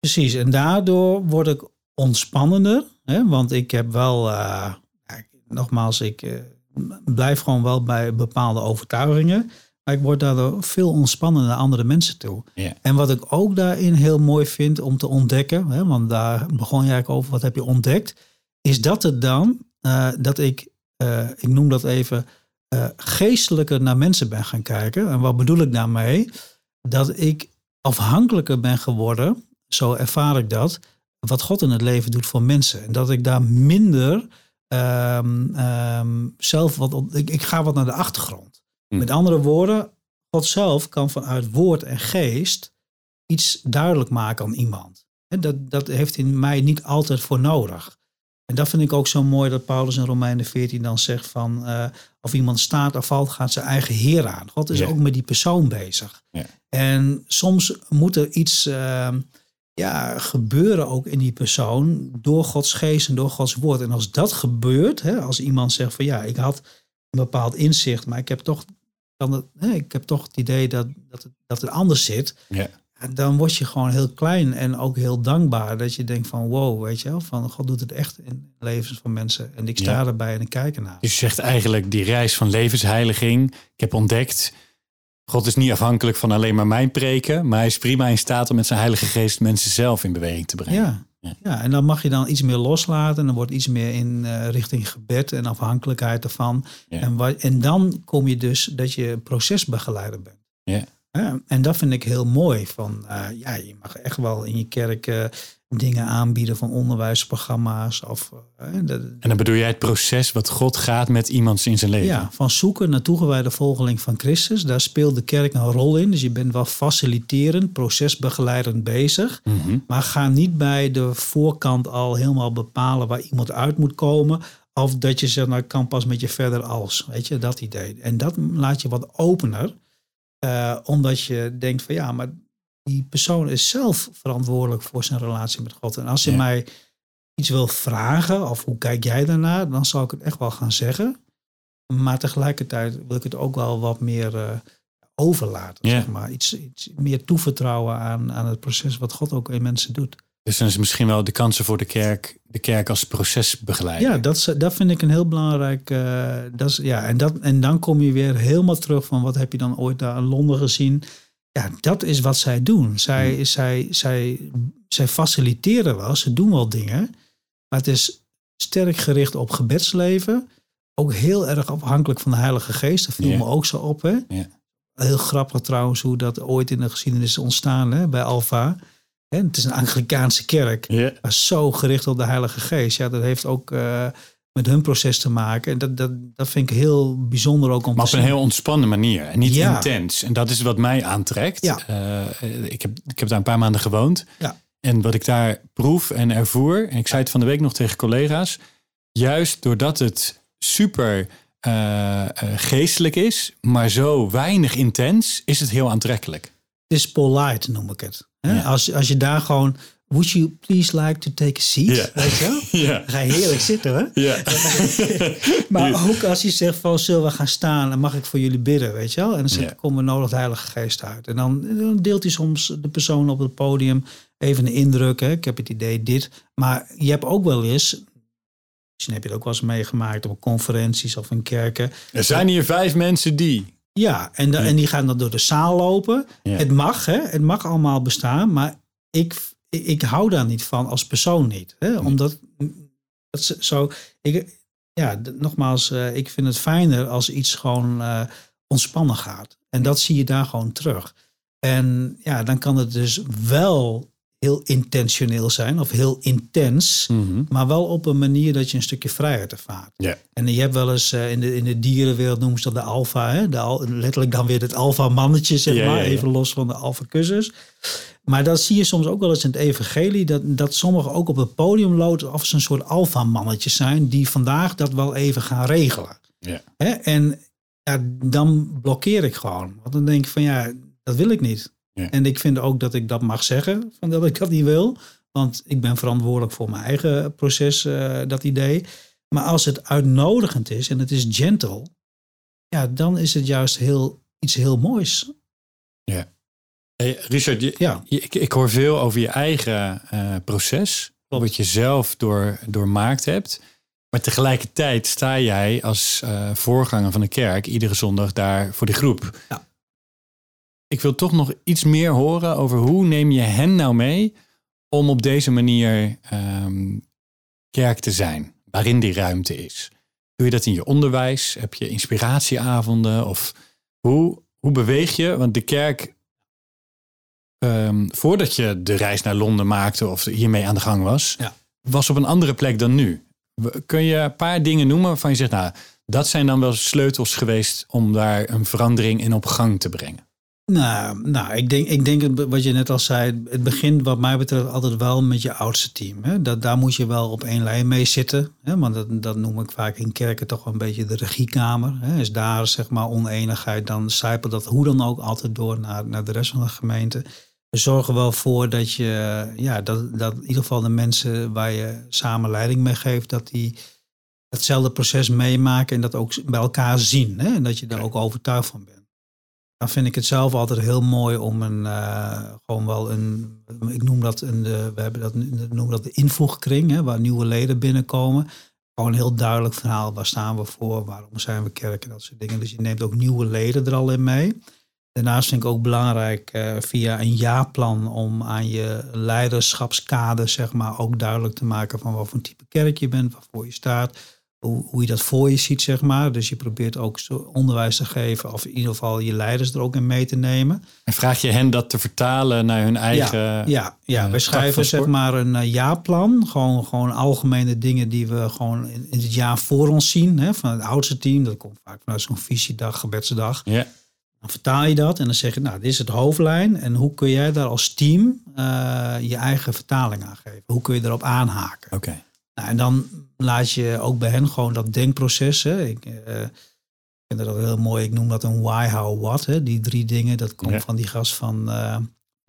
precies. En daardoor word ik ontspannender. Hè? Want ik heb wel, eh, nogmaals, ik eh, blijf gewoon wel bij bepaalde overtuigingen. Maar ik word daardoor veel ontspannender naar andere mensen toe. En wat ik ook daarin heel mooi vind om te ontdekken, hè, want daar begon je eigenlijk over, wat heb je ontdekt? Is dat het dan, eh, dat ik, eh, ik noem dat even, eh, geestelijker naar mensen ben gaan kijken. En wat bedoel ik daarmee? Dat ik afhankelijker ben geworden, zo ervaar ik dat, wat God in het leven doet voor mensen. En dat ik daar minder ehm, ehm, zelf wat, op- ik, ik ga wat naar de achtergrond. Hm. Met andere woorden, God zelf kan vanuit woord en geest iets duidelijk maken aan iemand. En dat, dat heeft in mij niet altijd voor nodig. En dat vind ik ook zo mooi dat Paulus in Romeinen 14 dan zegt van eh, of iemand staat of valt, gaat zijn eigen Heer aan. God is Ja. ook met die persoon bezig. Ja. En soms moet er iets eh, ja, gebeuren ook in die persoon door Gods geest en door Gods woord. En als dat gebeurt, hè, als iemand zegt van ja, ik had bepaald inzicht, maar ik heb toch, dan het, ik heb toch het idee dat, dat, het, dat het anders zit. Ja. Ja, Dan word je gewoon heel klein en ook heel dankbaar. Dat je denkt van wow, weet je wel, van God doet het echt in levens van mensen. En ik sta Ja. erbij en ik kijk ernaar. Dus je zegt eigenlijk die reis van levensheiliging. Ik heb ontdekt, God is niet afhankelijk van alleen maar mijn preken. Maar hij is prima in staat om met zijn heilige geest mensen zelf in beweging te brengen. Ja. Ja. En dan mag je dan iets meer loslaten. En dan wordt iets meer in eh, richting gebed en afhankelijkheid ervan. Ja. En, wa- en dan kom je dus dat je procesbegeleider bent. Ja. Ja, en dat vind ik heel mooi. Van, eh, ja, je mag echt wel in je kerk eh, dingen aanbieden van onderwijsprogramma's. Of, eh, En dan bedoel jij het proces wat God gaat met iemand in zijn leven. ja, van zoeken naar toegewijde volgeling van Christus. Daar speelt de kerk een rol in. Dus je bent wel faciliterend, procesbegeleidend bezig. Mhm. Maar ga niet bij de voorkant al helemaal bepalen waar iemand uit moet komen. Of dat je zegt, nou ik kan pas met je verder als. Weet je, dat idee. En dat laat je wat opener. eh, omdat je denkt van ja, maar die persoon is zelf verantwoordelijk voor zijn relatie met God. En als je Ja. mij iets wil vragen, of hoe kijk jij daarnaar, dan zal ik het echt wel gaan zeggen. Maar tegelijkertijd wil ik het ook wel wat meer eh, overlaten. Ja. Zeg maar. iets, iets meer toevertrouwen aan, aan het proces wat God ook in mensen doet. Dus dan is misschien wel de kansen voor de kerk, de kerk als procesbegeleider. Ja, dat, dat vind ik een heel belangrijk. eh, dat is, ja, en, dat, en dan kom je weer helemaal terug van wat heb je dan ooit daar in Londen gezien. Ja, dat is wat zij doen. Zij, zij, zij, zij faciliteren wel, ze doen wel dingen. Maar het is sterk gericht op gebedsleven. Ook heel erg afhankelijk van de Heilige Geest. Dat viel me ook zo op. Hè? Heel grappig trouwens hoe dat ooit in de geschiedenis is ontstaan hè, bij Alfa. Het is een Anglikaanse kerk Ja. maar zo gericht op de Heilige Geest. Ja, dat heeft ook eh, met hun proces te maken. En dat, dat, dat vind ik heel bijzonder ook om Maar op een zien. heel ontspannen manier en niet Ja. intens. En dat is wat mij aantrekt. Ja. Eh, ik, heb, ik heb daar een paar maanden gewoond. Ja. En wat ik daar proef en ervoer, en ik zei het van de week nog tegen collega's, juist doordat het super eh, eh, geestelijk is, maar zo weinig intens, is het heel aantrekkelijk. Het is polite, noem ik het. Hè? Ja. Als, als je daar gewoon... Would you please like to take a seat? Weet je wel? <laughs> Dan ga je heerlijk zitten, hè? Ja. <laughs> Maar ook als je zegt van, zullen we gaan staan en mag ik voor jullie bidden, weet je wel? En dan zegt, kom er nodig de Heilige Geest uit. En dan, dan deelt hij soms de persoon op het podium even een indruk. Hè? Ik heb het idee dit. Maar je hebt ook wel eens, misschien heb je het ook wel eens meegemaakt op conferenties of in kerken. Er zijn hier vijf mensen die. Ja, en, en die gaan dan door de zaal lopen. Het mag, hè? Het mag allemaal bestaan, maar ik, ik hou daar niet van als persoon niet. Hè? Omdat, dat zo, ik, ja, nogmaals, eh, ik vind het fijner als iets gewoon eh, ontspannen gaat. En dat zie je daar gewoon terug. En ja, dan kan het dus wel heel intentioneel zijn of heel intens, maar wel op een manier dat je een stukje vrijheid ervaart. Ja. En je hebt wel eens eh, in, de, in de dierenwereld noemen ze dat de alfa, hè? De al, letterlijk dan weer het alfa mannetje, zeg maar, even los van de alfa kussens. Maar dat zie je soms ook wel eens in het evangelie, dat, dat sommigen ook op het podium lopen of ze een soort alfa mannetjes zijn, die vandaag dat wel even gaan regelen. Ja. Hè? En ja, dan blokkeer ik gewoon. Want dan denk ik van ja, dat wil ik niet. Ja. En ik vind ook dat ik dat mag zeggen, van dat ik dat niet wil. Want ik ben verantwoordelijk voor mijn eigen proces, eh, dat idee. Maar als het uitnodigend is en het is gentle, ja, dan is het juist heel, iets heel moois. Hey, Richard, je, Ja. je- ik, ik hoor veel over je eigen eh, proces. Klopt. Wat je zelf door, doormaakt hebt. Maar tegelijkertijd sta jij als eh, voorganger van de kerk iedere zondag daar voor de groep. Ja. Ik wil toch nog iets meer horen over hoe neem je hen nou mee om op deze manier ehm, kerk te zijn, waarin die ruimte is. Doe je dat in je onderwijs? Heb je inspiratieavonden? Of hoe, hoe beweeg je? Want de kerk ehm, voordat je de reis naar Londen maakte of hiermee aan de gang was, Ja. was op een andere plek dan nu. Kun je een paar dingen noemen waarvan je zegt, nou, dat zijn dan wel sleutels geweest om daar een verandering in op gang te brengen? Nou, nou ik, denk, ik denk wat je net al zei, het begint wat mij betreft altijd wel met je oudste team. Hè? Dat, daar moet je wel op één lijn mee zitten. Hè? Want dat, dat noem ik vaak in kerken toch wel een beetje de regiekamer. Hè? Is daar zeg maar oneenigheid, dan zijpelt dat hoe dan ook altijd door naar, naar de rest van de gemeente. We zorgen wel voor dat je, ja, dat, dat in ieder geval de mensen waar je samen leiding mee geeft, dat die hetzelfde proces meemaken en dat ook bij elkaar zien. Hè? En dat je daar ook overtuigd van bent. Dan vind ik het zelf altijd heel mooi om een, eh, gewoon wel een, ik noem dat een, de, we hebben dat, noemen dat de invoegkring, hè, waar nieuwe leden binnenkomen. Gewoon een heel duidelijk verhaal, waar staan we voor, waarom zijn we kerk en dat soort dingen. Dus je neemt ook nieuwe leden er al in mee. Daarnaast vind ik ook belangrijk eh, via een jaarplan om aan je leiderschapskader zeg maar ook duidelijk te maken van wat voor type kerk je bent, waarvoor je staat, hoe, hoe je dat voor je ziet zeg maar. Dus je probeert ook onderwijs te geven of in ieder geval je leiders er ook in mee te nemen. En vraag je hen dat te vertalen naar hun eigen... Ja, ja eh, we schrijven zeg maar een eh, jaarplan. Gewoon, gewoon algemene dingen die we gewoon in, in het jaar voor ons zien. Hè, van het oudste team. Dat komt vaak vanuit zo'n visiedag, gebedsdag. Ja. Dan vertaal je dat en dan zeg je, nou, dit is het hoofdlijn. En hoe kun jij daar als team eh, je eigen vertaling aan geven? Hoe kun je erop aanhaken? Oké. Nou, en dan laat je ook bij hen gewoon dat denkproces. Hè. Ik eh, vind dat heel mooi. Ik noem dat een why, how, what. Hè. Die drie dingen, dat komt Ja. van die gast van, eh,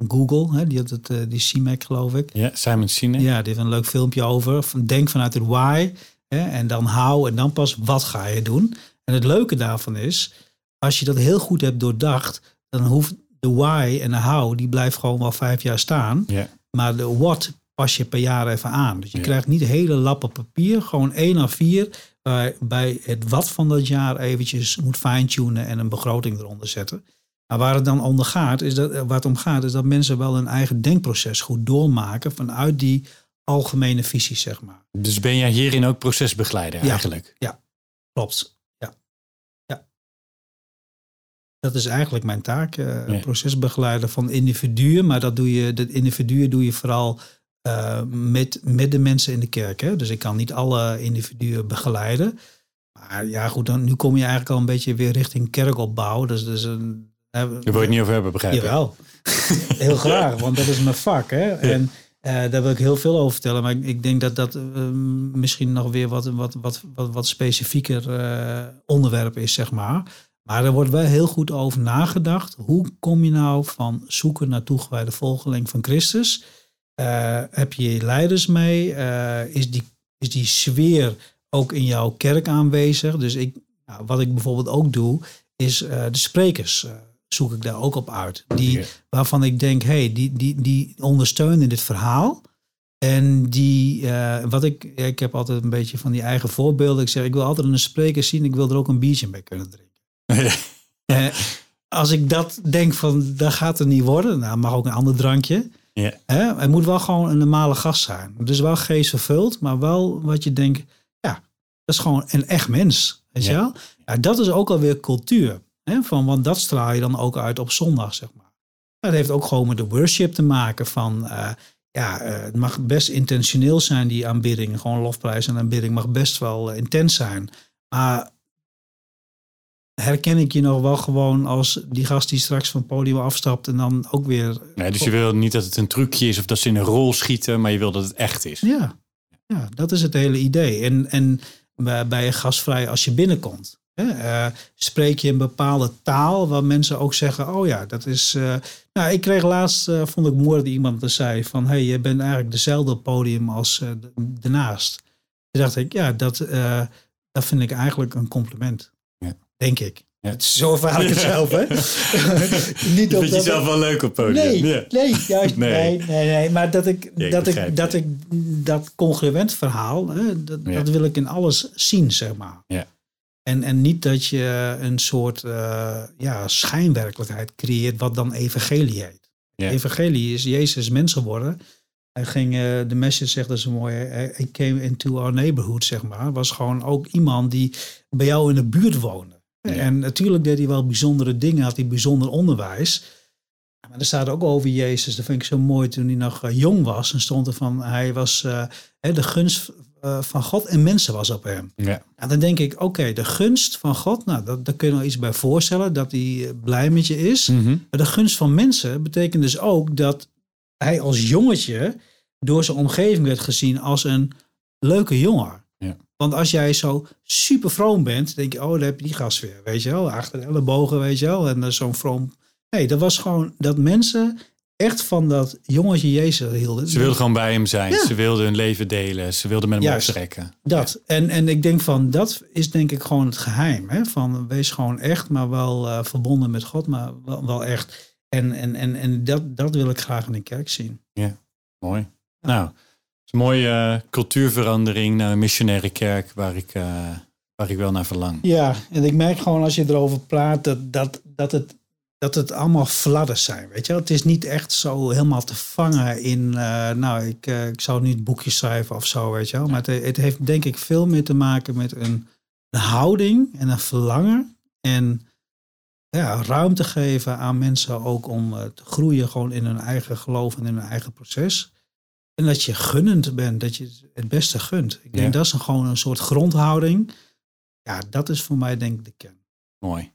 Google, hè, die had het, uh, die CMAC geloof ik. Ja, Simon Sinek. Ja, die heeft een leuk filmpje over. Van, denk vanuit het why hè, en dan how en dan pas wat ga je doen. En het leuke daarvan is, als je dat heel goed hebt doordacht, dan hoeft de why en de how, die blijft gewoon wel vijf jaar staan. Ja. Maar de what pas je per jaar even aan. Dus je krijgt niet hele lappen papier, gewoon één à vier, waarbij het wat van dat jaar eventjes moet fine-tunen en een begroting eronder zetten. Maar waar het dan onder gaat, is dat, waar het om gaat, is dat mensen wel hun eigen denkproces goed doormaken vanuit die algemene visie, zeg maar. Dus ben jij hierin ook procesbegeleider ja, eigenlijk? Ja, klopt. Ja. ja. Dat is eigenlijk mijn taak, uh, procesbegeleider van individuen. Maar dat doe je, dat individuen doe je vooral uh, met, met de mensen in de kerk. Hè? Dus ik kan niet alle individuen begeleiden. Maar ja, goed, dan, nu kom je eigenlijk al een beetje weer richting kerkopbouw. Dus, dus een, daar wil je het niet over hebben, begrijp ik? Jawel, <laughs> heel graag, want dat is mijn vak. Hè? En uh, daar wil ik heel veel over vertellen. Maar ik, ik denk dat dat uh, misschien nog weer wat, wat, wat, wat, wat specifieker uh, onderwerp is, zeg maar. Maar er wordt wel heel goed over nagedacht. Hoe kom je nou van zoeken naar toegewijde volgeling van Christus? Heb je leiders mee? is, die, is die sfeer ook in jouw kerk aanwezig? Dus ik, nou, wat ik bijvoorbeeld ook doe, is de sprekers zoek ik daar ook op uit. Die, Waarvan ik denk, hey, die, die, die ondersteunen dit verhaal. En die, wat ik, ik heb altijd een beetje van die eigen voorbeelden. Ik zeg, ik wil altijd een spreker zien, ik wil er ook een biertje bij kunnen drinken. als ik dat denk van, dat gaat het niet worden. Nou, mag ook een ander drankje. Uh, het moet wel gewoon een normale gast zijn. Dus wel geest vervuld, maar wel wat je denkt, ja, dat is gewoon een echt mens. Weet je wel? Ja, dat is ook alweer cultuur van, want dat straal je dan ook uit op zondag, zeg maar. Dat heeft ook gewoon met de worship te maken van, uh, ja, uh, het mag best intentioneel zijn, die aanbidding. Gewoon lofprijs en aanbidding mag best wel uh, intens zijn. Maar herken ik je nog wel gewoon als die gast die straks van het podium afstapt en dan ook weer... Nee, dus je wil niet dat het een trucje is of dat ze in een rol schieten, maar je wil dat het echt is. Ja, ja dat is het hele idee. En, en bij je gastvrij als je binnenkomt. Uh, spreek je een bepaalde taal waar mensen ook zeggen, oh ja, dat is... Uh, nou, ik kreeg laatst, uh, vond ik mooi dat iemand er zei van, hey, je bent eigenlijk dezelfde podium als daarnaast. Toen dacht ik, ja, dat, dat vind ik eigenlijk een compliment. Denk ik. Ja. Zo ervaar ik <laughs> het zelf, hè? <laughs> Niet Vind je zelf wel leuk op podium? Nee, ja. nee, juist, <laughs> nee. nee, nee, nee, Maar dat ik, ja, ik dat, ik, dat ik dat congruent verhaal, hè, dat, dat wil ik in alles zien, zeg maar. Ja. En, en niet dat je een soort uh, ja, schijnwerkelijkheid creëert wat dan evangelie heet. Evangelie is Jezus mens geworden. Hij ging, uh, de message zegt dat zo mooi, hij came into our neighborhood, zeg maar. Was gewoon ook iemand die bij jou in de buurt woonde. Ja. En natuurlijk deed hij wel bijzondere dingen, had hij bijzonder onderwijs. Maar er staat ook over Jezus, dat vind ik zo mooi, toen hij nog uh, jong was. En stond er van, hij was de gunst uh, van God en mensen was op hem. Ja. En dan denk ik, oké, de gunst van God, nou, dat, daar kun je wel iets bij voorstellen, dat hij blij met je is. Mm -hmm. Maar de gunst van mensen betekent dus ook dat hij als jongetje door zijn omgeving werd gezien als een leuke jongen. Want als jij zo super vroom bent, denk je, oh, daar heb je die gast weer, weet je wel, achter de ellebogen, weet je wel, en zo'n vroom. Nee, dat was gewoon dat mensen echt van dat jongetje Jezus hielden. Ze wilden gewoon bij hem zijn. Ja. Ze wilden hun leven delen. Ze wilden met hem Juist, optrekken. Dat. Ja. En, en ik denk van, dat is denk ik gewoon het geheim. Hè? Van wees gewoon echt, maar wel uh, verbonden met God, maar wel, wel echt. En, en, en, en dat, dat wil ik graag in de kerk zien. Ja, mooi. Ja. Nou, is een mooie uh, cultuurverandering naar een missionaire kerk waar ik, uh, waar ik wel naar verlang. Ja, en ik merk gewoon als je erover praat dat, dat, dat het dat het allemaal fladders zijn. Weet je? Het is niet echt zo helemaal te vangen in. Uh, nou, ik, uh, ik zou niet boekjes schrijven of zo, weet je wel. Maar het, het, heeft denk ik veel meer te maken met een, een houding en een verlangen. En ja, ruimte geven aan mensen ook om uh, te groeien gewoon in hun eigen geloof en in hun eigen proces. En dat je gunnend bent, dat je het beste gunt. Ik denk ja. dat is een, gewoon een soort grondhouding. Ja, dat is voor mij denk ik de kern. Mooi.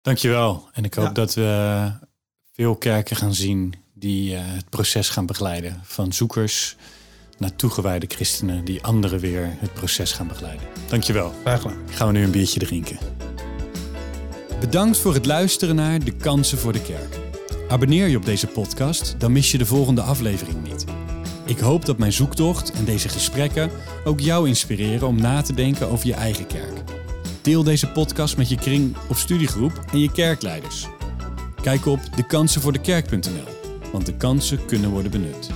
Dankjewel. En ik hoop ja. dat we veel kerken gaan zien die uh, het proces gaan begeleiden. Van zoekers naar toegewijde christenen die anderen weer het proces gaan begeleiden. Dankjewel. Graag gedaan. Gaan we nu een biertje drinken. Bedankt voor het luisteren naar De Kansen voor de Kerk. Abonneer je op deze podcast, dan mis je de volgende aflevering niet. Ik hoop dat mijn zoektocht en deze gesprekken ook jou inspireren om na te denken over je eigen kerk. Deel deze podcast met je kring of studiegroep en je kerkleiders. Kijk op dekansenvoordekerk.nl, want de kansen kunnen worden benut.